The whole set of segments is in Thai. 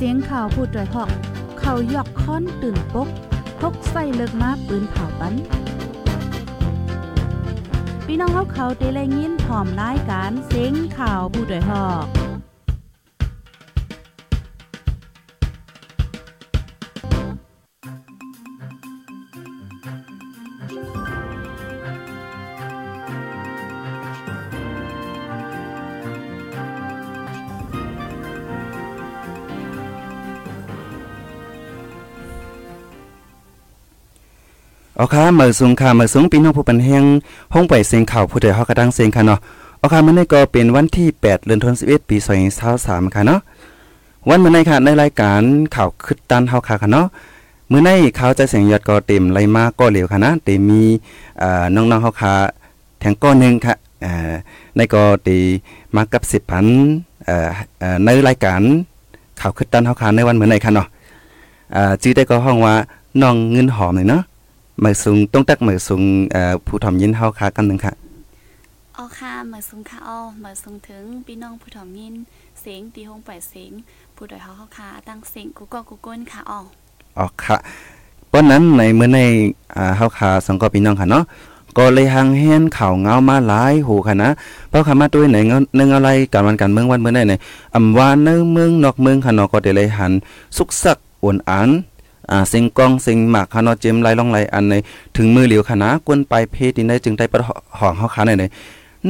เสียงข่าวพูดด้วยหอก เขายอกค้อนตื่นปกพกใส่เลิกมาปืนเผาปันพี่น้องเขาเขาเตะแลยินพร้อมรายการเสียงข่าวผู้ด้วยหอก เอาค่ะเมื่อสูงค่ะเมื่อสูงปีน้องผู้ปันแห้งห้องไปเสียงข่าวผู้ใดเฮากระดังเสียงค่ะเนาะเอาค่ะมื้อนี้ก็เป็นวันที่ 8 เดือนธันวาคมปี2023ค่ะเนาะวันมื้อนี้ค่ะในรายการข่าวคึดตันเฮาค่ะค่ะเนาะมื้อนี้ข่าวใจเสียงยอดก็เต็มไล่มาก็เหลวค่ะนะเต็มมีเอ่อน้องๆเฮาค่ะแทงก้อนนึงค่ะเอ่อในก็ตีมากับ 10พันเอ่อเอ่อในรายการข่าวคึดตันเฮาค่ะในวันมื้อนี้ค่ะเนาะอ่าจื้อได้ก็ห้องว่าน้องเงินหอมเลยเนาะ มายสูงต้องตักหมายสูงเอ่อผู้ทอมยินเฮาค่ะกันหนึงค่ะออค่ะเหมือนซุงค่ะอ้อเหมือนซุงถึงพี่น้องผู้ถอมยินเสียงตีหงปล่อยเสียงผู้ดอยเฮาเฮาค่ะตั้งเสียงกูก็กูก้นค่ะอ้ออ๋อค่ะป้อนนั้นในเมื่อในอ่าเฮาขาสังกอพี่น้องค่ะเนาะก็เลยหังแฮนข่าวเงามาหลายหูค่ะนะเพราะคำมาด้วยไหนเงานึงอะไรการวันการเมืองวันเมื่อไหนไหนอำว่าในเมืองนอกเมืองค่ะเนาะก็ได้เลยหันสุกสักอวนอัน อ่าสิงกองสิงหมากค่ะเนาะเจมไล่ล่องไลอันในถึงมือเหลียวค่ะนะกวนไปเพศที่ได้จึงได้ประหองเฮาขาในไหน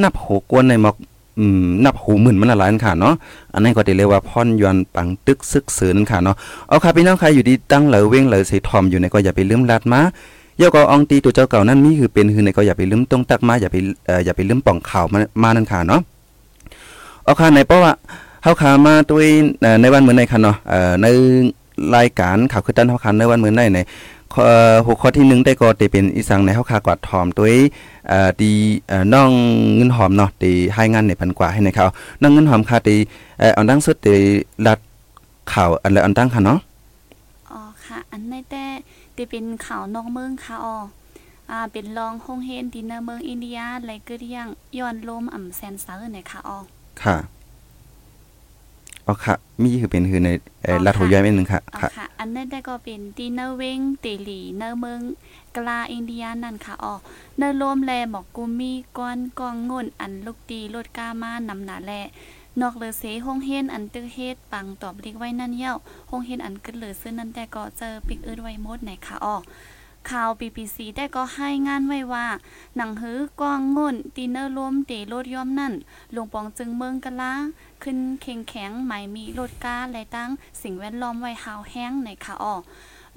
นับโหกวนในหมอกอืมนับหูหมื่นมันละหลายนค่ะเนาะอันนี้ก็ได้เรียกว่าพรยอนปังตึกซึกซือนั่นค่ะเนาะเอาค่ะพี่น้องใครอยู่ดีตั้งเหลอเว้งเหลอใส่ทอมอยู่ในก็อย่าไปลืมลัดมาเยาก็อองตีตัวเจ้าเก่านั่นมีคือเป็นคือในก็อย่าไปลืมต้องตักมาอย่าไปเอ่ออย่าไปลืมป่องข่าวมามานั่นค่ะเนาะเอาค่ะในเพราะว่าเฮาขามาด้วยในวันเหมื้อในค่ะเนาะเอ่อใน รายการข่าวคือตันเฮาขาในวันมื้อในในข้อเอ่อหัวข้อที่หนึ่งได้ก็ได้เป็นอีสังในเฮาขากวาดทอมด้วยเอ่อดีเอ่อน้องเงินหอมเนาะที่ให้งานในพันกว่าให้ในเขาน้องเงินหอมค่ะที่เอ่อเอาดังสุดที่รัดข่าวอันละอันตั้งค่ะเนาะอ๋อค่ะ อันในแต่ตีเป็นข่าวนอกเมืองค่ะอ้ออ่าเป็นรองโฮงเฮนดินเนอร์เมืองอินเดียไลเกอเรียงย้อนลมอ่ำแซนเซอร์เนี่ยค่ะอ้อค่ะ อ๋อค่ะ มีคือเป็นคือในเอ่ออ๋อลัดหัวค่ะย้อยไม่หนึ่งค่ะอ๋อค่ะค่ะอันนั้นได้ก็เป็นดินเนอร์เวงเตหลีเนอร์เมืองกลาอินเดียนั่นค่ะอ้อเนอร์ลมแลหมอกกุมมีก้อนกองงุ่นอันลูกตีลดกามานำหนาแลนอกเลอเสฮงเฮนอันตึกเฮ็ดปังตอบลิกไว้นั่นเย้าฮงเฮนอันกึดเหลือซื้อนั่นแต่ก็เจอปิกอืดไว้หมดไหนค่ะอ้อข่าว BBC ได้ก็ให้งานไว้ว่า หนังหือกองงุ่นตีเนอร์รวมเตโลดย่อมนั่นหลวงปองจึงเมืองกะลา ขึ้นเข่งแข็งหมายมีลดกาและตั้งสิ่งแวดล้อมไว้หาวแห้งในค่ะอ้อ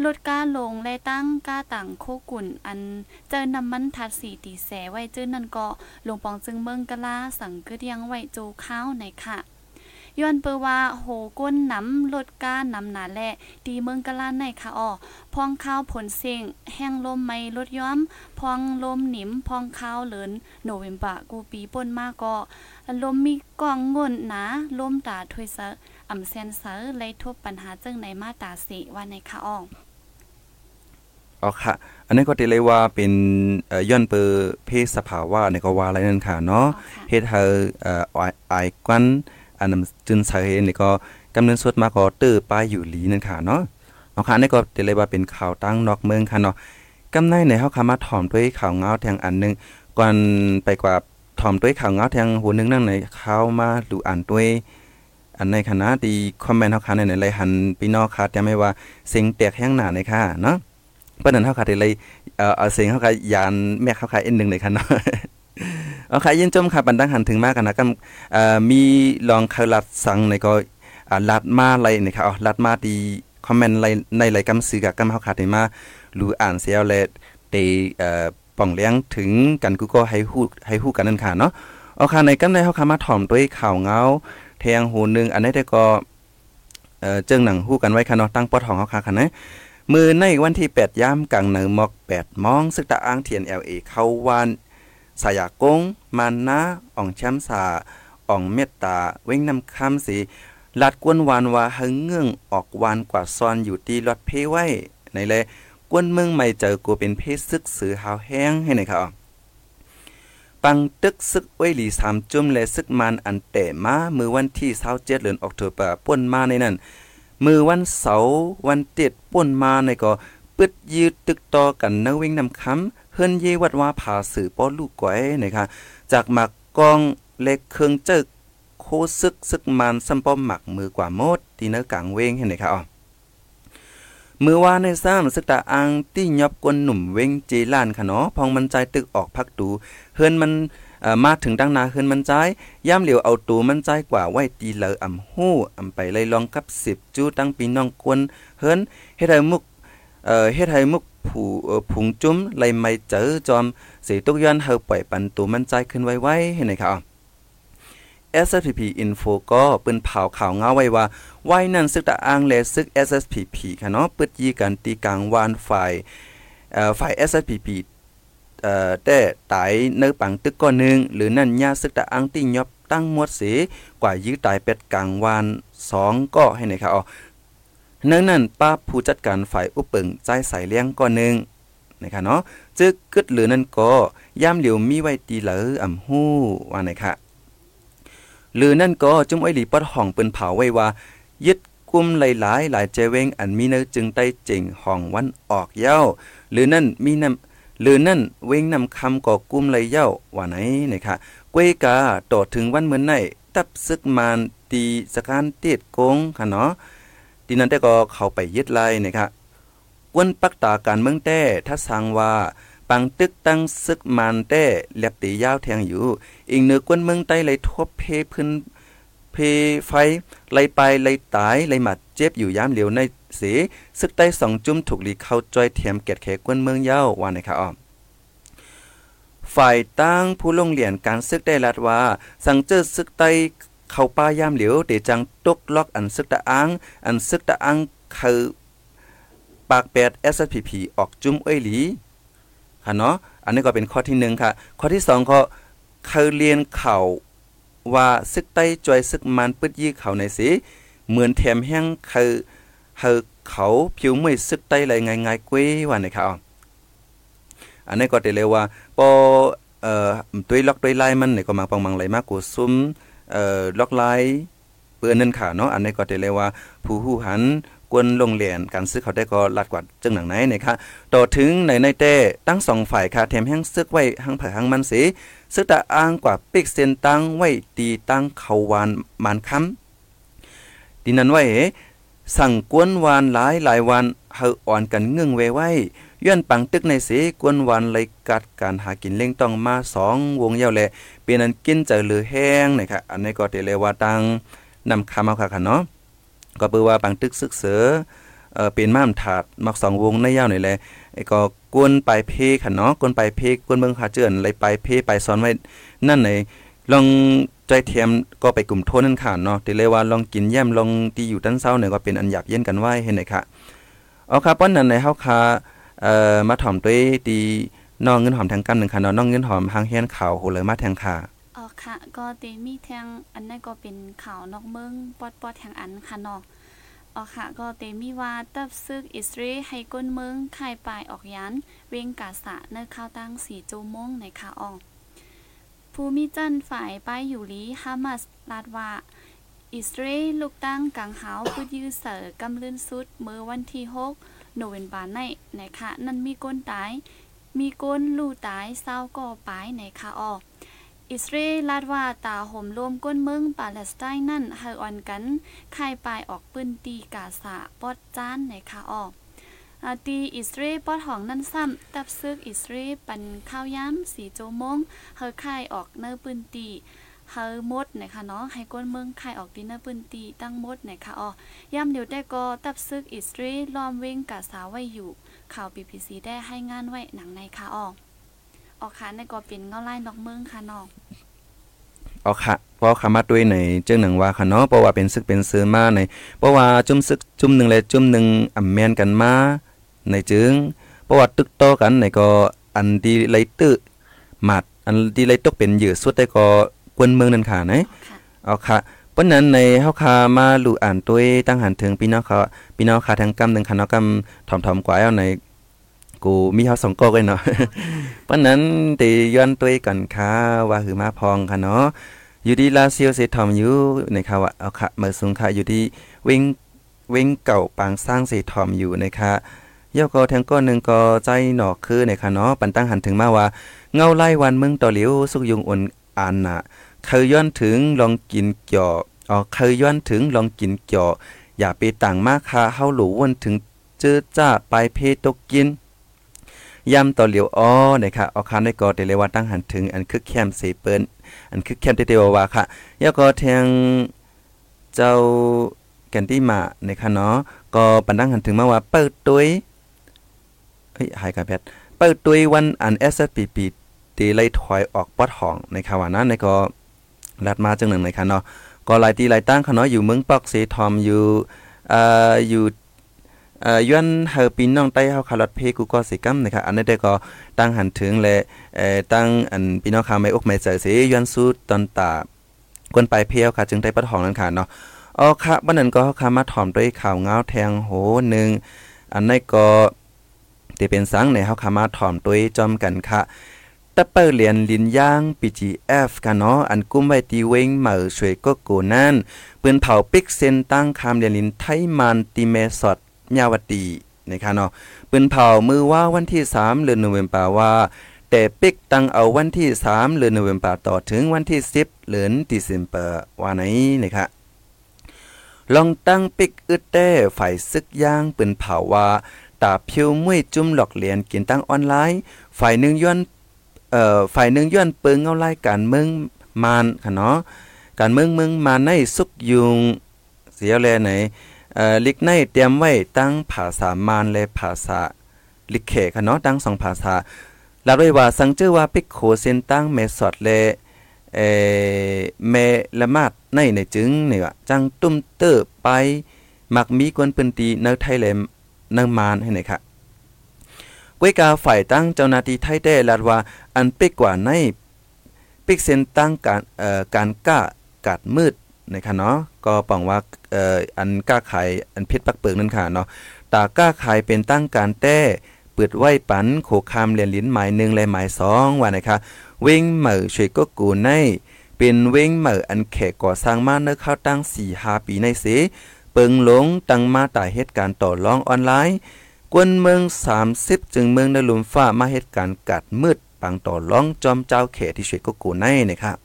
ลดกาลงและตั้งก้าต่างโคกุ่นอันเจอน้ำมันทัดสีตีแสไว้จื้อนั่นก็หลวงปองจึงเมืองกะลาสั่งกึดยังไว้จูข้าวในค่ะ ย้อนเปอว่าโหก้นน้ำลดก้านำหนาแลตีเมืองกะลานในค่ะอ้อพองข้าวผลเสียงแห้งลมไม่ลดย้อม พองลมหนิมพองข้าวเหลินโนเวมบะกูปีป่นมาก็ลมมีกองงนหนาลมตาถวยเซะอ่ำแซนเซอเลยทบปัญหาจึงในมาตราสิว่าในค่ะอ้ออ๋อค่ะ อันนี้ก็ได้เลยว่าเป็นเอ่อย้อนเปอร์เพศสภาวะในก็ว่าอะไรนั่นค่ะเนาะอ๋อค่ะเฮ็ดให้เอ่อไอไอควัน อันนั้นจึนสาเนี่ก็กำเนิดสุดมาก็เตื้อปลายอยู่หลีนั่นค่ะเนาะเอาค่ะอันนี้ก็ได้เลยว่าเป็นข่าวตั้งนอกเมืองค่ะเนาะกำในในเฮาคามาถ่อมด้วยข่าวเงาแทงอันหนึงก่อนไปกว่าถ่อมด้วยข่าวเงาแทงหัวหนึงนั่นในข่าวมาดูอ่านด้วยอันในคณะที่คอมเมนต์เฮาค่ะในในหันพี่น้องค่ะแต่ไม่ว่าเสียงแตกแห้งหนาในค่ะเนาะปิ้นนั้นเฮาค่ะได้เลยเอ่อเอาเสียงเฮาค่ะยานแม่เฮาค่ะอันหนึงเลยค่ะเนาะ เอาค่ะยินจมค่ะบันดังหันถึงมากกันนะกันมีลองคลัดสังในก็ลัดมาอะไรนี่ค่ะเอาลัดมาดีคอมเมนต์ในในรายการสื่อกับกำเฮาค่ะได้มารู้อ่านเสียแล้วเตเอ่อป่องเลี้ยงถึงกันกูก็ให้ฮู้ให้ฮู้กันนั่นค่ะเนาะเอาค่ะในกันในเฮาค่ะมาถ่อมด้วยข่าวเงาแทงหูหนึงอันนี้ได้ก็เอ่อเจิงหนังฮู้กันไว้ค่ะเนาะตั้งปอทองเฮาค่ะค่ะนะมือในวันที่ 8ยามกลางเหนือหมอก8มองซึกตะอ้างเทียน LA เข้าวาน สายากงมันนาอ่องแชมสาอ่องเมตตา เว้งนำคำสีลัดกวนวานว่าหึงเงื่องออกวานกว่าซอนอยู่ตีรถเพไว้ ในแลกวนเมืองไม่เจอกูเป็นเพศซึกสือหาวแห้งให้ในครับปังตึกซึกไว้หลีสามจุ่มและซึกมันอันแต่มามือวันที่27เดือนออกตุลาป่นมาในนั้น มือวันเสาร์วันเจ็ดป่นมาในก็ปึดยืดตึกต่อกันนวิ่งนำคำ เฮิรนเยวัดว่าผาสื่อป้อลูกก้อยนะคะจากหมักกองเล็กเครื่องเจิกโคซึกซึกมันซ้ำป้อมหมักมือกว่าโมดตีเนื้อกลางเวงเห็นไหมคะอ๋อมือว่าในซ้ำสึกตาอังตี้ยอบกวนหนุ่มเวงเจลานค่ะเนาะพองมันใจตึกออกพักดูเฮิรนมันมาถึงดังนาเฮิรนมันใจย่ำเหลียวเอาตูมันใจกว่าไว้ตีเลออ่ำหู้อ่ำไปเลยลองกับสิบจู้ตั้งปีน้องกวนเฮิรนเฮ็ดให้มุกเอ่อเฮ็ดให้มุก ผู้ผุงจุ้มไลไม่เจอจอมสีตุกย้อนเฮาปล่อยปันตูมันใจขึ้นไว้ๆเห็นไหมครับ SSPP Info ก็เปิ้นเผาข่าวเงาไว้ว่าไว้นั่นซึกตะอ้างและซึก SSPP ค่ะเนาะปึดยีกันตีกลางวานฝ่ายเอ่อฝ่าย SSPP เอ่อแต่ตายเนื้อปังตึกก้อนนึงหรือนั่นญาซึกตะอ้างติยอบตั้งมวดเสกว่ายื้อตายเป็ดกลางวาน2ก็ให้ไหนครับอ๋อ เนื่องนั้นป้าผู้จัดการฝ่ายอุปเปิงใจใส่เลี้ยงก้อนหนึ่งนะคะเนาะจึกกึดหรือนั่นก็ย่ามเหลียวมีไว้ตีเหลืออ่ำฮู้ว่าไหนค่ะหรือนั่นก็จุ้มไอหลีปอดห้องเปิ้นเผาไว้ว่า ยึดกุมหลายๆ หลายเจเวงอันมีเนื้อจึงใต้เจิงห้องวันออกเย้า หรือนั่นมีนำหรือนั่นเวงนำคำก่อกุมเลยเย้าว่าไหนนะคะกวยกาต่อถึงวันเหมือนไหนตับซึกมานตีสการเตียดโกงค่ะเนาะ ที่นั้นแต่ก็เข้าไปยึดไล่นะคะกวนปักตาการเมืองแต้ถ้าสังว่าปังตึกตั้งซึกมันแต้แลบตียาวแทงอยู่ อีกเนื้อกวนเมืองใต้เลยทบเพพื้นเพไฟไหลไปไหลตายไหลหมัดเจ็บอยู่ยามเหลียวในเสซึกใต้สองจุ่มถูกลีเข้าจอยเทียมเกตแขกวนเมืองเย้าว่านะครับอ้อมฝ่ายตั้งผู้ลงเหรียญการซึกได้ลัดว่า สังเจอซึกใต้ เข้าป้ายามเหลียวเตจังตกล็อกอันซึกตะอังอันซึกตะอังคือปากแปด SPP ออกจุ้มเอ้ยหลีค่ะเนาะอันนี้ก็เป็นข้อที่หนึ่งค่ะ ข้อที่สองก็เคยเรียนเข่าว่าซึกใต้จอยซึกมันปึดยี่เขาในสิเหมือนแถมแห้งคือเฮอเขาผิวไม่ซึกใต้ไรง่ายๆกว้ว่าในค่ะอันนี้ก็ได้เลยว่าปอเอ่อตัวล็อกตัวไล่มันนี่ก็มาปังมังไหลมากกว่าซุ้ม เอ่อล็อกไล่เปื้อนนั่นค่ะเนาะอันนี้ก็ได้เลยว่า ผู้หูหันกวนลงเหรียญการซื้อเขาได้ก็ลัดกว่าจึงหนังไหนนะคะต่อถึงในในเต้ตั้งสองฝ่ายค่ะแถมแห้งซึกไว้หังไผ่หังมันสีซึกตะอ้างกว่าปิกเส้นตั้งไว้ตีตั้งเขาวานมันคำดินั้นไว้สั่งกวนวานหลายหลายวันเฮาอ่อนกันเงื่องไว้ไว้ ย้อนปังตึกในสีกวนวันเลยกัดการหากินเล่งต้องมาสองวงเยาวแลเป็นอันกินเจอหรือแห้งนะคะอันนี้ก็เตเลว่าตังนำคำเอาค่ะเนาะก็เปือว่าปังตึกซึกเสือเออเป็นม้ามถาดมักสองวงในยาวนี่แหละไอ้ก็กวนไปเพค่ะเนาะกวนไปเพกวนเบิ่งหาเจือนเลยไปเพไปซ้อนไว้นั่นไหนลองใจเทียมก็ไปกลุ่มโทษนั่นค่ะเนาะติเลยว่าลองกินแย้มลองตีอยู่ตั้นเศร้าเนี่ยก็เป็นอันหยาบเย็นกันไว้เห็นไหมค่ะเอาค่ะป้อนนั้นในเฮาค่ะ เอ่อมาถ่อมตัวตีน้องเงินหอมทางกำหนึ่งค่ะน้องเงินหอมหางเฮียนข่าวโหเลยมาแทงค่ะอ๋อค่ะ ก็เตมีแทงอันนั้นก็เป็นข่าวนอกเมืองปอดปอดแทงอันค่ะเนาะอ๋อค่ะ ก็เตมีว่าตับซึกอิสราเอลให้ก้นเมืองคายปลายออกยัน เวงกาสะเนื้อข้าวตั้งสีโจมงในค่ะออกภูมิจันฝ่ายป้ายอยู่ลีฮามาสลาดว่าอิสราเอลลูกตั้งกังหาวพุดยื้อเสือกำลื่นสุดเมื่อวันที่6 โนเวมบานในในคะนั่นมีก้นตาย มีก้นลู่ตายเศร้าก่อปายในคะอออิสราเอลลาดว่าตาห่มรวมก้นเมืองปาเลสไตน์นั่นเฮออนกันคายปลายออกปืนตีกาซาปอดจานในคาอออาตีอิสราเอลปอดห้องนั่นซ้ำตับซึกอิสราเอลปันข้าวย้ำสีโจมงเฮอคายออกเนื้อปืนตี เฮอมดนะคะเนาะให้ก้นเมืองคายออกดีเนื้อปืนตีตั้งมดนะคะอ๋อย่ำเดียวได้ก็ตับซึกอิสราเอลล้อมเว้งกาซาไว้อยู่ ข่าวปีพีซีได้ให้งานไว้หนังในคาออกออกค่ะในก็เป็นเงาไล่นอกเมืองค่ะนอกออกค่ะเพราะคำมาด้วยในเจ้าหนังว่าค่ะเนาะเพราะว่าเป็นซึกเป็นซื้อมาในเพราะว่าจุ่มซึกจุ่มหนึ่งเลยจุ่มหนึ่งอ่ำแมนกันมาในจึงเพราะว่าตึกโตกันในก็อันดีไลตึหมัดอันดีไลตกเป็นเหยื่อสุดแต่ก็ กวนเมืองนั่นค่ะนะเอาค่ะเพราะนั้นในเฮาคามาลู่อ่านตัวตั้งหันถึงพี่น้องเขาพี่น้องค่ะทางกำหนึ่งค่ะเนาะกำถ่อมๆกว่าเอาในกูมีเฮาสองกอกเลยเนาะเพราะนั้นตีย้อนตัวกันค่ะว่าหือมาพองค่ะเนาะอยู่ดีลาเซียวเสทอมอยู่ในค่ะว่าเอาค่ะเมื่อสูงค่ะอยู่ที่วิ่งเว้งเก่าปางสร้างสีทอมอยู่นะคะเย่าก็แทงก้อนหนึ่งก็ใจหนอกคือในค่ะเนาะปันตั้งหันถึงมาว่าเงาไล่วันมึงต่อเหลียวสุกยุงอ่อนอันน่ะ เคยย้อนถึงลองกินเกี่ยวอ๋อเคยย้อนถึงลองกินเกี่ยวอย่าไปต่างมากค่ะเฮาหลูวนถึงเจอจ้าไปเพตกกินยำต่อเหลียวอ้อนะคะเอาคันได้ก็เดเลยว่าตั้งหันถึงอันคึกแคมเสเปิ้นอันคึกแคมเตเตวว่าค่ะยาก็แทงเจ้าแกนตี้มานะคะเนาะก็ปันตั้งหันถึงมาว่าเปิดตุ้ยเฮ้ยหายกันแพทเปิดตุ้ยวันอัน SPP ตีไล่ถอยออกปอดห้องในค่ะว่านั้นในก็ ลัดมาจังหนึ่งในค่ะเนาะก็หลายตีหลายตั้งค่ะเนาะอยู่เมืองปอกเสทอมอยู่เอ่ออยู่เอ่อย้อนเฮอปีน้องใต้เฮาคาลอดเพกูก็สิกัมนะครับอันนี้ได้ก็ตั้งหันถึงและเอ่อตั้งอันพี่น้องคาไม่อกไม่ใจเสย้อนสู้ตอนตากวนไปเพียวค่ะ จึงได้ปัดห้องนั้นค่ะเนาะอ๋อค่ะบันนั้นก็เฮาคามาถอมด้วยข่าวเงาแทงโหนึงอันนี้ก็ที่เป็นสังในเฮาคามาถอมด้วยจอมกันค่ะ ตะเปิลเหรียญลินย่าง PGF กันเนาะอันกุ้มไว้ตีเวงเหมือช่วยก็โกนั่นปืนเผาปิกเซนตั้งคามเรียนลินไทมันติเมสอดยาวตีนะคะเนาะปืนเผามือว่าวันที่ 3 เดือนโนเวมบาว่า แต่ปิกตั้งเอาวันที่ 3 เดือนโนเวมบาต่อถึงวันที่ 10เดือนดิเซมเบอร์ว่าไหนนะคะลองตั้งปิกอึดแต้ฝ่ายซึกย่างปืนเผาว่าตาเพียวมวยจุ่มหลอกเหรียญกินตั้งออนไลน์ ฝ่ายหนึ่งย้อน เอ่อฝ่ายหนึ่งย้อนเปิงเอาไล่การเมืองมานค่ะเนาะการเมืองเมืองมาในสุกยุงเสียแลไหนเอ่อลิกในเตรียมไว้ตั้งภาษามานและภาษาลิกเขค่ะเนาะตั้งสองภาษาลาด้วยว่าสังเจอว่าปิกโคเซนตั้งเมสอดและเอ่อเมละมาดในในจึงเนี่ยจังตุ้มเตอไปมักมีกวนปืนตีเนไทยแลมเนมานให้ไหนค่ะ กวยกาฝ่ายตั้งเจ้าหน้าที่ไทยได้ลาดว่าอันเปกกว่าในปิกเซนตั้งการเอ่อการก้ากัดมืดนะคะเนาะก็ปองว่าเอ่ออันก้าขายอันเพชรปักเปิงนั่นค่ะเนาะตาก้าขายเป็นตั้งการแต้เปิดไหวปันโขคามเรียนลิ้นหมายหนึ่งและหมายสองว่านะคะเว้งเหมือช่วยก็กูในเป็นเว้งเหมืออันแขกก่อสร้างมาเนื้อข้าวตั้งสี่ห้าปีในเสเปิงหลงตั้งมาตายเหตุการณ์ต่อรองออนไลน์ กวนเมือง30จึงเมืองในลุมฟ้ามาเหตุการณ์กัดมืดปังต่อร้องจอมเจ้าเขที่ช่วยก็กูในนะครับ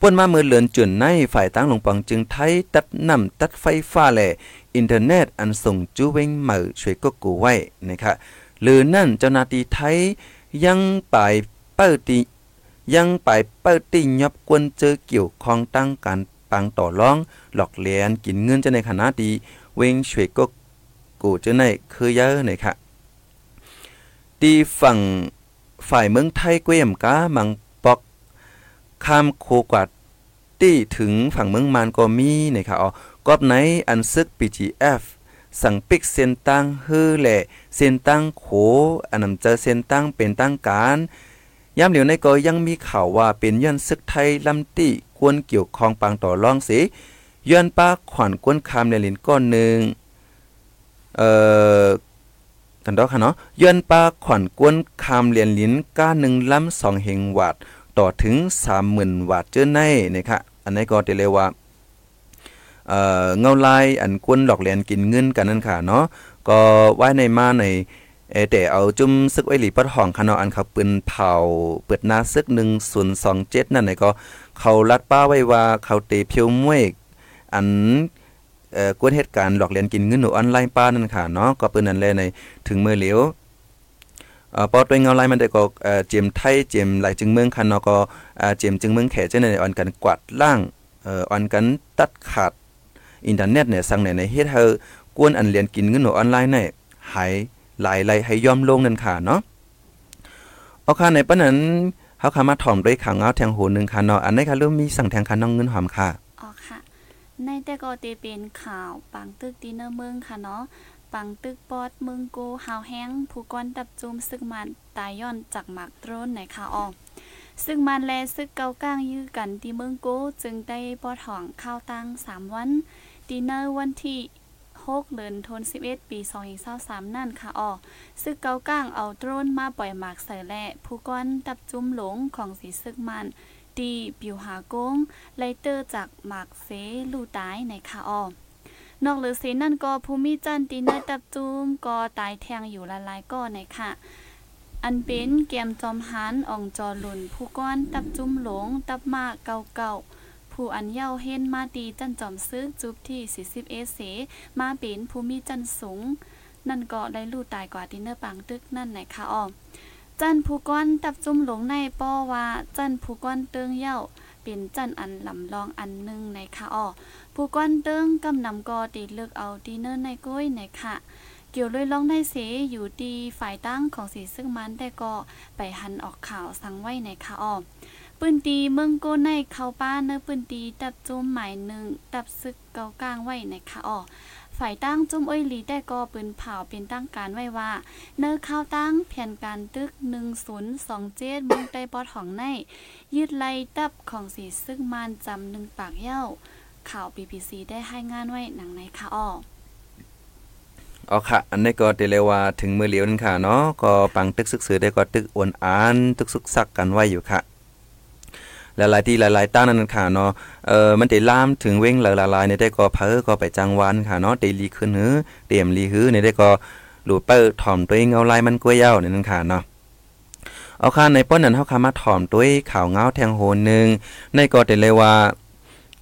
ป่นมาเมื่อเหลือนจุนในฝ่ายตั้งหลงปังจึงไทยตัดน้ำตัดไฟฟ้าแหล่อินเทอร์เน็ตอันส่งจูเวงเหมือช่วยก็กูไว้นะครับหรือนั่นเจ้าหน้าที่ไทยยังไปเปิดตียังไปเปิดตียับกวนเจอเกี่ยวของตั้งการปังต่อร้อง หลอกเลียนกินเงินจะในขณะดีเวงช่วยก็ กูจะในคือเยอะเลยค่ะตีฝั่งฝ่ายเมืองไทยเกวียมกามังปอกข้ามโคกวัดตี้ถึงฝั่งเมืองมานก็มีนะครับอ๋อกอบไหนอันซึก PGF สั่งปิกเส้นตั้งฮือแหละเส้นตั้งโขอันนำเจอเส้นตั้งเป็นตั้งการยามเหลียวในก็ยังมีข่าวว่าเป็นย้อนซึกไทยลำตี้กวนเกี่ยวข้องปังต่อรองเสย้อนป้าขวัญกวนคามในลินก้อนหนึ่ง เอ่อกันดอกค่ะเนาะย้อนป้าขวัญกวนคามเรียนลิ้นก้าหนึ่งล้ำสองเฮงวัดต่อถึงสามหมื่นวัดเจอในนะคะอันนี้ก็เตเลว่าเอ่อเงาลายอันกวนหลอกเรียนกินเงินกันนั่นค่ะเนาะก็ไว้ในมาในเอแต่เอาจุ่มซึกไว้หลีปัดห้องคานออันเขาปืนเผาเปิดหน้าซึก1027นั่นน่ะก็เขาลัดป้าไว้ว่าเขาเตเพียวมวยอัน เอ่อกวนเหตุการณ์หลอกเลียนกินเงินหนูออนไลน์ป้านั่นค่ะเนาะก็เปิ้นนั่นแลในถึงมือเหลียวเอ่อปอตัวเงาไลมันได้ก็เอ่อเจมไทยเจมหลายจึงเมืองคันเนาะก็เอ่อเจมจึงเมืองแขเจังในออนกันกวาดล่างเอ่อออนกันตัดขาดอินเทอร์เน็ตเนี่ยสั่งในในเฮ็ดให้กวนอันเรียนกินเงินหนูออนไลน์เนี่ยหายหลายไหลให้ยอมลงนั่นค่ะเนาะเอาค่ะในปะนั้นเฮาคามาถ่อมด้วยข่าวเงาแทงโหนึงค่ะเนาะอันนี้ค่ะเริ่มมีสั่งแทงค่ะน้องเงินหอมค่ะอ๋อค่ะ ในแต่ก็เตเป็นข่าวปังตึกดีเนอร์เมืองค่ะเนาะปังตึกปอดเมืองโกหาวแห้งผู้ก้อนดับจุมซึกมันตายย้อนจากหมากตรนในค่ะออกซึ่งมันแลซึกเกาก้างยื้อกันที่เมืองโกจึงได้ปอดห่องข้าวตัง3 วันดีเนอร์วันที่6เดือนธันวาคมปี2023นั่นค่ะออซึกเกาก้างเอาโดรนมาปล่อยหมากใส่และผู้ก้อนดับจุ้มหลงของสีซึกมัน ตีปิวหากงไลเตอร์จากหมากเซลูตายในค่ะออนอกหรือเสนั่นก็ภูมิจันตีนอร์ตับจุมก็ตายแทงอยู่ละลายก็ในค่ะ อันเป็นเกมจอมหันอ่องจอหลุนผู้ก้อนตับจุ้มหลง ตับมากเก่าเก่าผู้อันเย้าเห็นมาตีจันจอมซึกจุบที่ 40 เอเส มาเป็นภูมิจันสูง นั่นก็ได้ลู่ตายกว่าดินเนอร์ปังตึกนั่นไหนคะอ้อ จันผู้ก้อนตับจุ้มหลงในป้อว่าจันผู้ก้อนเติงเย้าเป็นจันอันลำลองอันหนึ่งในคะอ้อผู้ก้อนเติงกำนำกอตีเลือกเอาดินเนอร์ในก้อยในค่ะเกี่ยวเลยร้องได้เสอยู่ดีฝ่ายตั้งของสีซึ่งมันได้ก็ไปหันออกข่าวสังไว้ในคะอ้อปืนตีเมืองโกในเข้าป้าเนื้อปืนตีตับจุ้มหมายหนึ่งตับซึกเกากลางไว้ในคะอ้อ ฝ่ายตั้งจุ้มอ้อยลีได้ก็ปืนเผาเป็นตั้งการไว้ว่า เนื้อข้าวตั้งแผ่นการตึก 1 0 2 7เมืองใต้ปอดของใน ยืดไล่ตับของสีซึ่งมันจำหนึ่งปากเย้า ข่าว BBC ได้ให้งานไว้หนังในค่ะอ้ออ๋อค่ะ อันนี้ก็เตเลว่าถึงมือเหลียวนั่นค่ะเนาะก็ปังตึกซึกสือได้ก็ตึกอวนอาน ตึกซึกซักกันไว้อยู่ค่ะ หลายๆที่หลายๆตั้งนั่นค่ะเนาะเออมันได้ล่ามถึงเว้งหลายๆในได้ก็เพอก็ไปจังวันค่ะเนาะเดลีขึ้นหือเตรียมลีหือในได้ก็หลุดเปิ้ถ่อมตัวเองเอาลายมันกล้วยเย้าในนั่นค่ะเนาะเอาค่ะในป้อนนั้นเฮาคามาถ่อมตัวยข่าวเงาแทงโหนนึงในก็ได้เลยว่า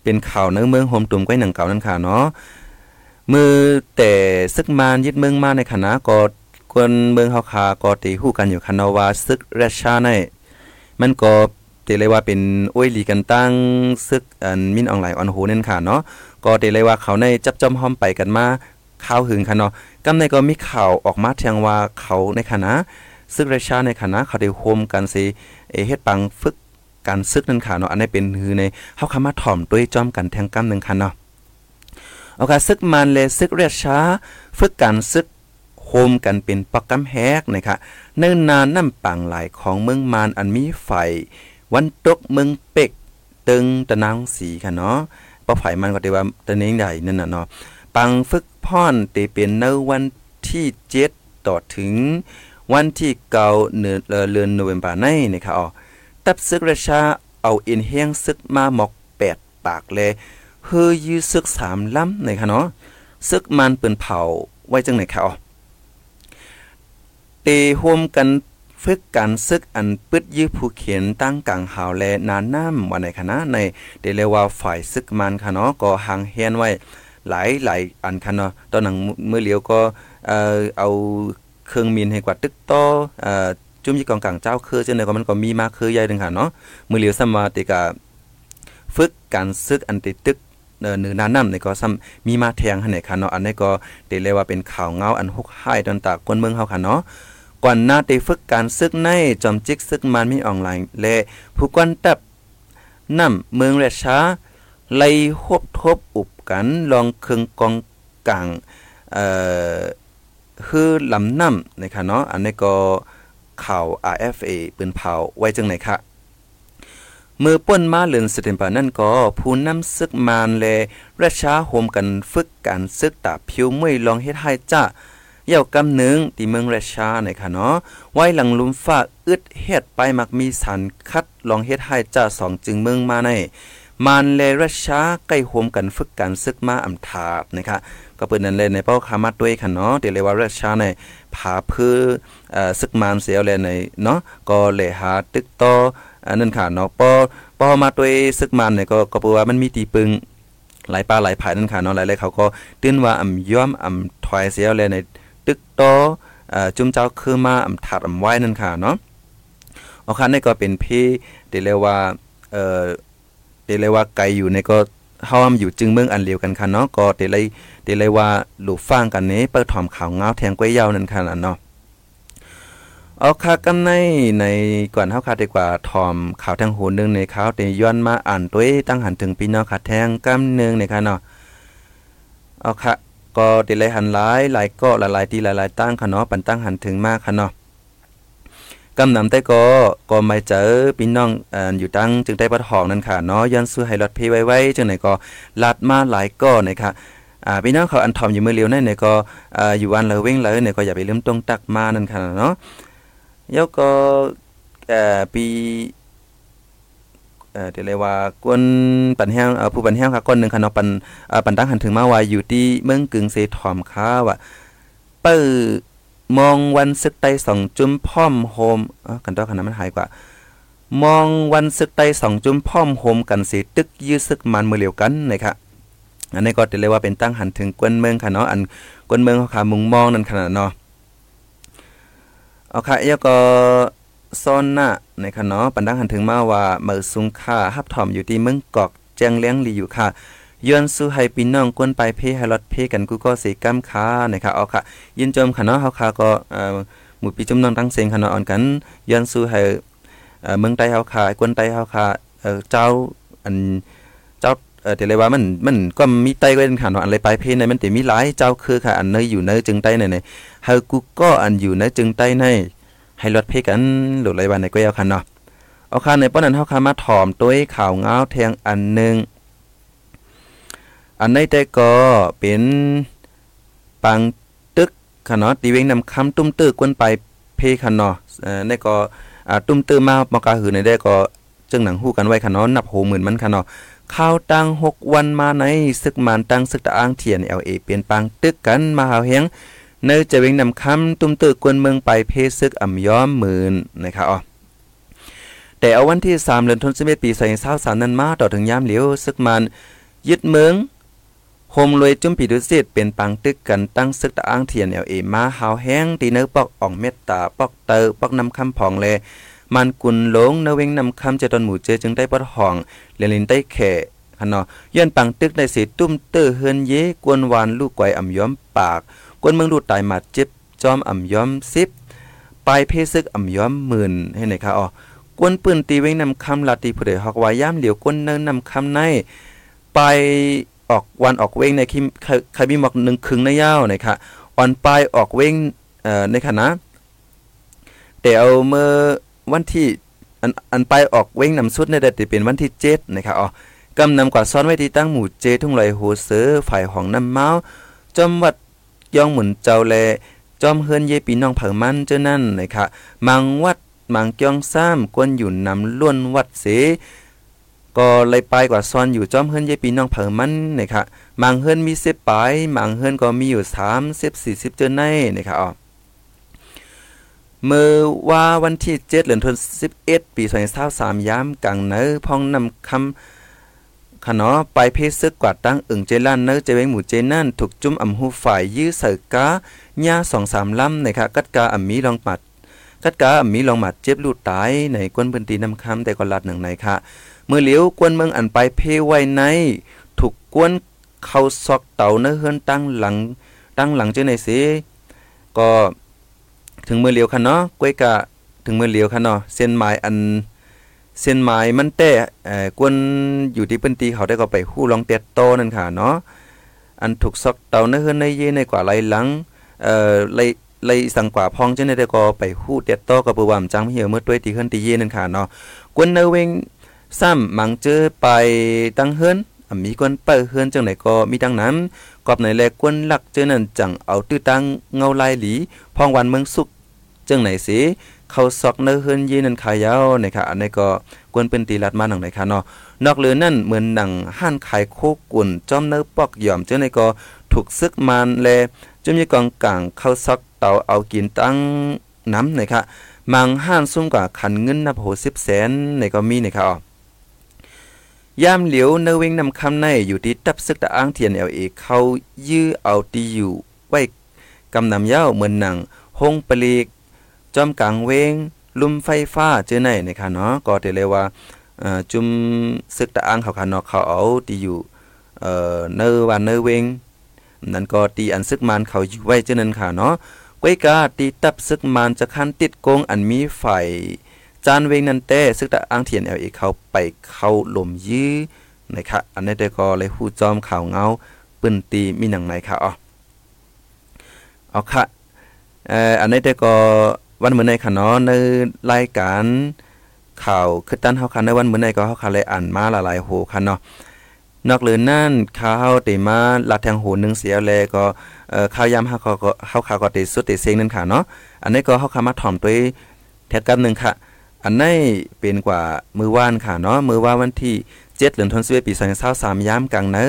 เป็นข่าวเนื้อเมืองโฮมตุ่มก้อยหนังเก่านั่นค่ะเนาะมือแต่ซึกมานยึดเมืองมาในคณะก็คนเมืองเฮาคาก็ตีฮู้กันอยู่คันว่าซึกราชาในมันก็ เตเลยว่าเป็นอ้วยหลีกันตั้งซึกอันมินออนไลน์ออนโหนั่นค่ะเนาะก็เตเลยว่าเขาในจับจอมห้อมไปกันมาข่าวหึงค่ะเนาะกำในก็มีข่าวออกมาแทงว่าเขาในคณะซึกราชาในคณะเขาได้โฮมกันสิเอเฮ็ดปังฝึกการซึกนั่นค่ะเนาะอันนี้เป็นคือในเฮาคำมาถ่อมด้วยจอมกันแทงกำหนึ่งค่ะเนาะเอาค่ะซึกมันเลยซึกเรียชาฝึกการซึกโฮมกันเป็นปักกำแฮกนะคะเนิ่นนานน้ำปังหลายของเมืองมานอันมีไฟ วันตกเมืองเป็กตึงตะนางสีค่ะเนาะปะไผมันก็ได้ว่าตะเนงใหญ่นั่นน่ะเนาะปังฝึกพ่อนเตเป็นในวันที่เจ็ดต่อถึงวันที่เก่าเนืเดือนโนเวมบาในนะคะอ๋อตับซึกราชาเอาอ็นเฮียงซึกมาหมอกแปดปากเลยเฮยยื้อซึกสามล้ำในค่ะเนาะซึกมันเปิ่นเผาไว้จังไหนคะอ๋อเตโฮมกัน ฝึกการซึกอันปึดยื้อผู้เขียนตั้งกลางหาวแลนานน้ำวันในคณะในเดเรว่าฝ่ายซึกมันค่ะเนาะก็หางเฮียนไว้หลายหลายอันค่ะเนาะตอนหนังเมื่อเลียวก็เอ่อเอาเครื่องมินให้กว่าตึกต่อเอ่อจุ่มยี่กองกลางเจ้าคือจังได๋ก็มันก็มีมาคือใหญ่นึงค่ะเนาะมื้อเหลียวซัมมาติกะฝึกการซึกอันติตึกเนื้อนาน้ำในก็ซ้ำมีมาแทงให้ไหนค่ะเนาะอันนี้ก็เดเลยว่าเป็นข่าวเงาอันฮุกหายตอนตากคนเมืองเฮาค่ะเนาะ ก่อนหน้าได้ฝึกการซึกในจอมจิกซึกมันมีออนไลน์และผู้กวนตับน้ำเมืองราชาไล่ฮบทบอุบกันลองเครื่องกองกลางเอ่อคือลำน้ำนะคะเนาะอันนี้ก็ข่าว RFA ปืนเผาไว้จังไหนคะมือป้นมาเลือนสเตมปานั่นก็ผู้นำซึกมานแลราชาโฮมกันฝึกการซึกตาผิวมวยลองเฮ็ดให้จ้า เย่ากำหนึ่งที่เมืองราชาในค่ะเนาะไว้หลังลุมฟ้าอึดเฮ็ดไปมักมีสันคัดลองเฮ็ดให้จ้าสองจึงเมืองมาในมานเลราชาใกล้โฮมกันฝึกการซึกมาอำทาบนะคะก็เปิ้นนั่นเลยในเป้าคามาด้วยค่ะเนาะเดี๋ยวเลยว่าราชาในผาพือเอ่อซึกมานเสียวแลในเนาะก็เลยหาตึกต่ออันนั้นค่ะเนาะปอปอมาด้วยซึกมันเนี่ยก็ก็เพราะว่ามันมีตีปึงหลายปลาหลายผายนั่นค่ะเนาะหลายๆเขาก็ตื้นว่าอำย่อมอำถอยเสียวแลใน ตึกโต่อเอ่มเจ้าคือมาอำถัดอำไว้นั่นค่ะเนาะเอาค่ะนี่ก็เป็นพี่เดี๋ยวเลยว่าเอ่อเดี๋ยวเลยว่าไกลอยู่ในก็เฮาอยู่จึงเมืองอันเดียวกันค่ะเนาะก็เดเลยเดเลยว่าหลูฟังกันนี้เปิดถอมข่าวเงาแทงก้วยยาวนั่นค่ะเนาะเอาค่ะกำในในก่อนเฮาค่ะดีกว่าถอมข่าวทางหูนึงในข่าวเตย้อนมาอ่านตัวตั้งหันถึงพี่น้องค่ะแทงกำนึงในค่ะเนาะเอาค่ะ ก็เดเลยหันหลายหลายก็หลายๆที่หลายๆตั้งค่ะเนาะปันตั้งหันถึงมากค่ะเนาะกำนำแต่ก็ก็ไม่เจอพี่น้องออยู่ตั้งจึงได้ปัดหองนั่นค่ะเนาะย้อนซื้อให้รถเพไว้ๆจังไหนก็ลัดมาหลายก็นะคะอ่าพี่น้องเขาอันทอมอยู่มือเลียวนั่นเนี่ยก็อ่าอยู่วันเลยเว้งเลยเนี่ยก็อย่าไปลืมตรงตักมานั่นค่ะเนาะแล้วก็เอ่อปี เอ่อเดี๋ยวเลยว่ากวนปันแห้งเอ่อผู้ปันแห้งค่ะก้อนหนึ่งค่ะเนาะปันเอ่อปันตั้งหันถึงมาว่าอยู่ที่เมืองกึ่งเซถอมค้าว่าเปิ้มองวันซึกไตสองจุ้มพร้อมโฮมอ่อกันต่อขนาดมันหายกว่ามองวันซึกไตสองจุ้มพร้อมโฮมกันสิตึกยื้อซึกมันมือเหลียวกันนะครับอันนี้ก็เรียกว่าเป็นตั้งหันถึงกวนเมืองค่ะเนาะอันกวนเมืองเขาขามุงมองนั่นขนาดเนาะเอาค่ะแล้วก็ ซ่อนหน้าในค่ะเนาะปันดังหันถึงมาว่าเมื่อสุงค่าฮับถอมอยู่ที่เมืองกอกแจงเลี้ยงลีอยู่ค่ะย้อนสู้ให้พี่น้องกวนไปเพให้รถเพกันกูก็สิกำค้านะคะเอาค่ะ ยินจมค่ะเนาะเฮาค่ะก็เอ่อหมู่พี่จุ่มน้องตั้งเสียงค่ะเนาะอ่อนกันย้อนสู้ให้เอ่อเมืองใต้เฮาค่ะกวนใต้เฮาค่ะเอ่อเจ้าอันเจ้าเออแต่เลยว่ามันมันก็มีไต้ก็เป็นค่ะเนาะอันเลยไปเพในมันแต่มีหลายเจ้าคือค่ะอันเนยอยู่เนยจึงใต้ในๆเฮากูก็อันอยู่เนยจึงใต้ใน ให้รถเพกันหลุดไรวันในก็ยาวคันเนาะเอาคันในป้อนนั้นเฮาคามาถอมตัวข่าวเงาแทงอันหนึ่งอันในแต่ก็เป็นปังตึกค่ะเนาะตีเวงนำคำตุ้มตื้อกวนไปเพคันเนาะเอ่อในก็อ่าตุ้มตื้อมามอกาหือในได้ก็จึงหนังฮู้กันไว้ค่ะเนาะนับโหหมื่นมันค่ะเนาะข้าวตังหกวันมาในศึกมันตังศึกตะอ้างเทียน LA เปลี่ยนปังตึกกันมาหาเฮง เนยจะเวงนำคำตุ้มตือกวนเมืองไปเพซึกอ่ำย้อมหมื่นนะครับอ๋อแต่เอาวันที่3เดือนธันวาคมปี2023นั้นมาต่อถึงยามเหลียวซึกมันยึดเมืองโฮมรวยจุ่มปีดุสิตเป็นปังตึกกันตั้งซึกตะอ้างเทียนเอลเอมาหาวแห้งตีเนื้อปอกอ่องเม็ดตาปอกเตอปอกนำคำผ่องแลมันกุนหลงเนเวงนำคำเจตอนหมู่เจอจึงได้ปอดห้องเลียนลินได้แข่คันเนาะย้อนปังตึกได้สิตุ้มเตอเฮือนเยกวนวานลูกไกวอ่ำย้อมปาก กวนเมืองดูดตายมาเจ็บจอมอ่ำย้อมสิบปลายเพซึกอ่ำย้อมหมื่นให้ไหนคะอ๋อกวนปืนตีเว้งนำคำลาตีผู้ใดฮอกวาย่ามเหลียวกวนเนินนำคำในไปออกวันออกเว้งในคิมครมีหมอกหนึ่งครึ่งในยาวนะคะอ่อนปลายออกเว้งเอ่อในคณะแต่เอาเมื่อวันที่อันอันไปออกเว้งนำสุดในเดือนเป็นวันที่เจ็ดนะคะอ๋อกำนำกว่าซ้อนไว้ที่ตั้งหมู่เจทุ่งลอยโหเสือฝ่ายของน้ำเมาจอมวัด ย่องเหมุนเจ้าแลจอมเฮือนเยปีน้องเผามันเจ้านั่นนะคะมังวัดมังเกียงซ้ำกวนอยู่นำล้วนวัดเสก็เลยไปกว่าซ้อนอยู่จอมเฮือนเยปีน้องเผามันนะคะมังเฮือนมีสิบปลายมังเฮือนก็มีอยู่สามสิบสี่สิบเจ้าในนะคะอ๋อเมื่อว่าวันที่เจ็ดเดือนธันวาคม11ปี2023ยามกลางเนื้อพองนำคำ ขนอไปเพซึกกว่าตั้งอึ่งเจล้านเนื้อเจเวงหมู่เจนั่นถูกจุ่มอำหูฝ่ายยื้อเสือกาญาสองสามลำนะคะกัดกาอำมีลองปัดกัดกาอำมีลองหมัดเจ็บลูดตายในกวนพื้นที่นำคำแต่ก็ลัดหนึ่งในค่ะเมื่อเหลียวกวนเมืองอันไปเพไว้ในถูกกวนเข้าซอกเต่าเนื้อเฮือนตั้งหลังตั้งหลังเจ้าในสิก็ถึงมือเหลียวค่ะเนาะก้วยกะถึงมือเหลียวค่ะเนาะเส้นหมายอัน เส้นหมายมันแต่เอ่อกวนอยู่ที่พื้นที่เขาได้ก็ไปฮู้ลองเตียโตนั่นค่ะเนาะอันถูกซอกเตาในเฮือนในเยในกว่าไหลหลังเอ่อไหลไหลสังกว่าพองจังได้ก็ไปฮู้เตียโตก็บ่ว่าจังเหี่ยวเมื่อด้วยที่เฮือนที่เยนั่นค่ะเนาะกวนเนเวงซ้ำมังเจอไปตั้งเฮือนมีกวนเปิ้เฮือนจังไหนก็มีดังนั้นกอบในแลกวนหลักเจอนั่นจังเอาตื้อตั้งเงาลายหลีพองวันเมืองสุกจังไหนสิ เขาซอกเนื้อเฮือนยีนันขายยาวนะคะอันนี้ก็กวนเป็นตีลัดมาหนังไหนคะเนาะนอกเหลือนั่นเหมือนหนังห้านขายโคกุ่นจอมเนื้อปอกหย่อมเจ้าในก็ถูกซึกมันแลจมมีกองกลางเข้าซอกเตาเอากินตั้งน้ำนะคะมังห้านซุ่มกว่าขันเงินนับโหสิบแสนในก็มีนะคะอ๋อยามเหลียวเนวิงนำคำในอยู่ที่ตับซึกตะอ้างเทียนเอลเอเขายื้อเอาตีอยู่ ไว้กำนำเย้าเหมือนหนังหงปลีก จอมกลางเวงลุมไฟฟ้าเจอไหนนะคะเนาะก็ได้เลยว่าเอ่อจุมซึกตะอ้างเขาค่ะเนาะเขาเอาตีอยู่เอ่อเนอวันเนอเวงนั่นก็ตีอันซึกมันเขาอยู่ไว้เจานั้นค่ะเนาะก้อยกาตีตับซึกมันจะคันติดโกงอันมีไฟจานเวงนั่นแต่ซึกตะอ้างเทียนเอลเอเขาไปเข้าลมยื้อนะคะอันนี้ได้ก็เลยฮู้จอมข่าวเงาปืนตีมีหนังไหนค่ะอ๋อเอาค่ะเอ่ออันนี้ได้ก็ วันมื้อในค่ะเนาะในรายการข่าวคือตันเฮาคันในวันมื้อในก็เฮาคันเลยอ่านมาหลายๆโหคันเนาะนอกเหลือนั่นข่าวเตมาลัดแทงโหนึงเสียแลก็เอ่อข่าวยามเฮาก็เฮาข่าวก็เตสุดเตเซงนั่นค่ะเนาะอันนี้ก็เฮาคามาถ่อมตัวแทกันนึงค่ะ อันนี้เป็นกว่ามือว่านค่ะเนาะมือว่าวันที่7เดือนธันวาคมปี2023ยามกลางเนอ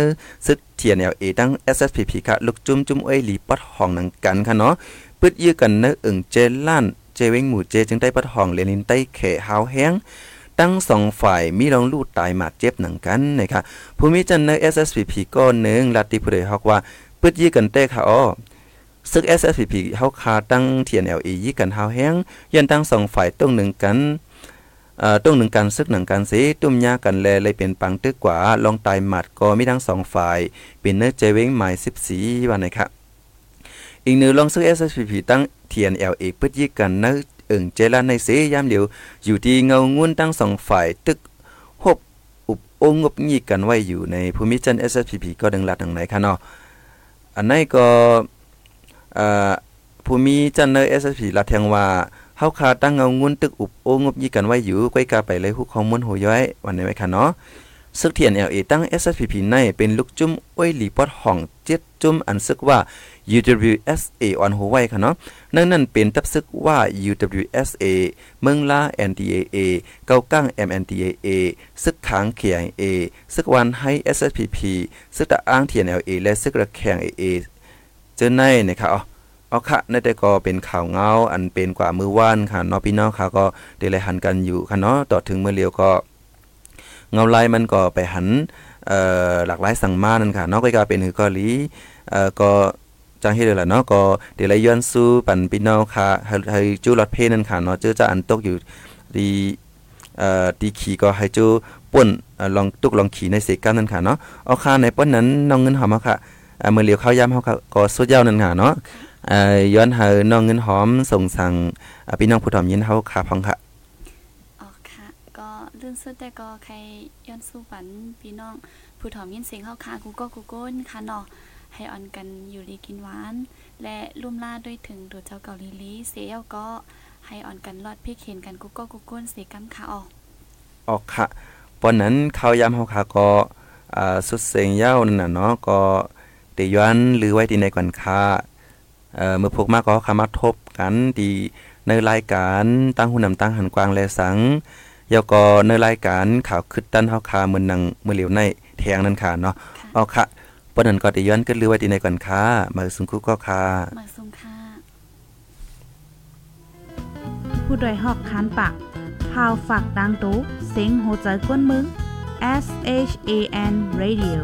ซึก TNLA ตั้ง SSPP ค่ะ ลูกจุ้มจุ้มเอ้ยหลีปัดห้องนังกันค่ะเนาะ ปึดยื้อกันเนื้ออึ่งเจล้านเจเวงหมู่เจจึงได้ปัดห้องเลนินใต้เขหาวแห้งตั้งสองฝ่ายมีรองลูดตายหมาดเจ็บหนังกันนะคะภูมิจันเนอ SSPP ก็หนึ่งลัดติผู้ใดฮอกว่าปึดยื้อกันเต้ค่ะอ้อซึก SSPP เฮาคาตั้ง TNLA ยี้กันหาวแห้งยันตั้งสองฝ่ายต้องหนึ่งกันเอ่อต้องหนึ่งกันซึกหนึ่งกันสิตุ้มยากันแลเลยเป็นปังตึกกว่าลองตายหมัดก็มีทั้งสองฝ่ายเป็นเนื้อเจเว้งหมาย14วันนะครับ อีกหนึ่งลองซึก SSPP ตั้ง TNLA ปึดยี้กันนื้อเอิงเจลาในเสยามเดียว อยู่ที่เงางุ่นตั้งสองฝ่ายตึกหบอุบโองบยีกันไว้อยู่ในภูมิจัน SSPP ก็ดังลัดทางไหนคะเนาะอันนี้ก็อ่อภูมิจันเนอร์ SSP ลัดแทงว่าเฮาคาตั้งเงางุ่นตึกอุบโองบยีกันไว้อยู่ก้อยกาไปเลยฮู้ข้อมูลโหย้อยวันนี้ไว้ค่ะเนาะซึกเทียน LA ตั้ง SSPP ในเป็นลูกจุ้มอ้วยหลีปอดห้องเจ็ดจุ้มอันซึกว่า UWSA ออนหัวไว้ค่ะเนาะนั่นนั่นเป็นทับซึกว่า UWSA เมืองลา NDAA เกากั้ง MNDAA ซึกขางเขียง A ซึกวันให้ SSPP ซึกตะอ้าง TNLA และซึกระแขง AA เจอในนะครับอ๋อเอาค่ะในแต่ก็เป็นข่าวเงาอันเป็นกว่ามือว่านค่ะเนาะพี่น้องค่ะก็เดลยหันกันอยู่ค่ะเนาะต่อถึงเมื่อเลียวก็เงาลายมันก็ไปหันหลากหลายสั่งมานั่นค่ะนาะก็กลายเป็นหือเกาหลีเอ่อก็ จังเฮ็ดเลยล่ะเนาะก็เดี๋ยวไลย้อนสู้ปันพี่น้องค่ะให้ให้จูรถเพนั่นค่ะเนาะเจอจะอันตกอยู่ดีเอ่อดีขี่ก็ให้จูป่นลองตุกลองขี่ในเสกันนั่นค่ะเนาะเอาค่าในป้นนั้นน้องเงินหอมค่ะเอ่อมื้อเหลียวข้าวยามเฮาค่ะก็สุดยาวนั่นค่ะเนาะเอ่อย้อนให้น้องเงินหอมส่งสั่งพี่น้องผู้ถอมยินเฮาค่ะพังค่ะอ๋อค่ะก็เรื่องสุดแต่ก็ใครย้อนสู้ปันพี่น้องผู้ถอมยินเสียงเข้าคากูก็กูโก้นค่ะเนาะ ให้ออนกันอยู่ดีกินหวาน และลุ่มล่าด้วยถึงดูเจ้าเกาหลีลีเสียก็ให้ออนกันรอดพี่เขียนกันกูก็กูก้นเสียกำค่ะออกออกค่ะปอนนั้นข้าวยามเฮาค่ะก็อ่าสุดเสียงยาวนั่นน่ะเนาะก็เตย้อนหรือไว้ที่ในก่อนค่ะเอ่อมื้อพวกมาก็เข้ามาทบกันที่ในรายการตั้งหุ่นนำตั้งหันกวางและสังแล้วก็ในรายการข่าวคึดตันเฮาคามื้อนังมื้อเหลียวในแทงนั่นค่ะเนาะค่ะเอาค่ะ ปอนนั้นก็ได้ย้อนกันหรือไว้ที่ในก่อนค่ะมาสุงคุก็ค่ะมาซุมค่ะผู้โดยหอกคานปากพาวฝากดังตู้เซ็งโหใจกวนมึง S H A N Radio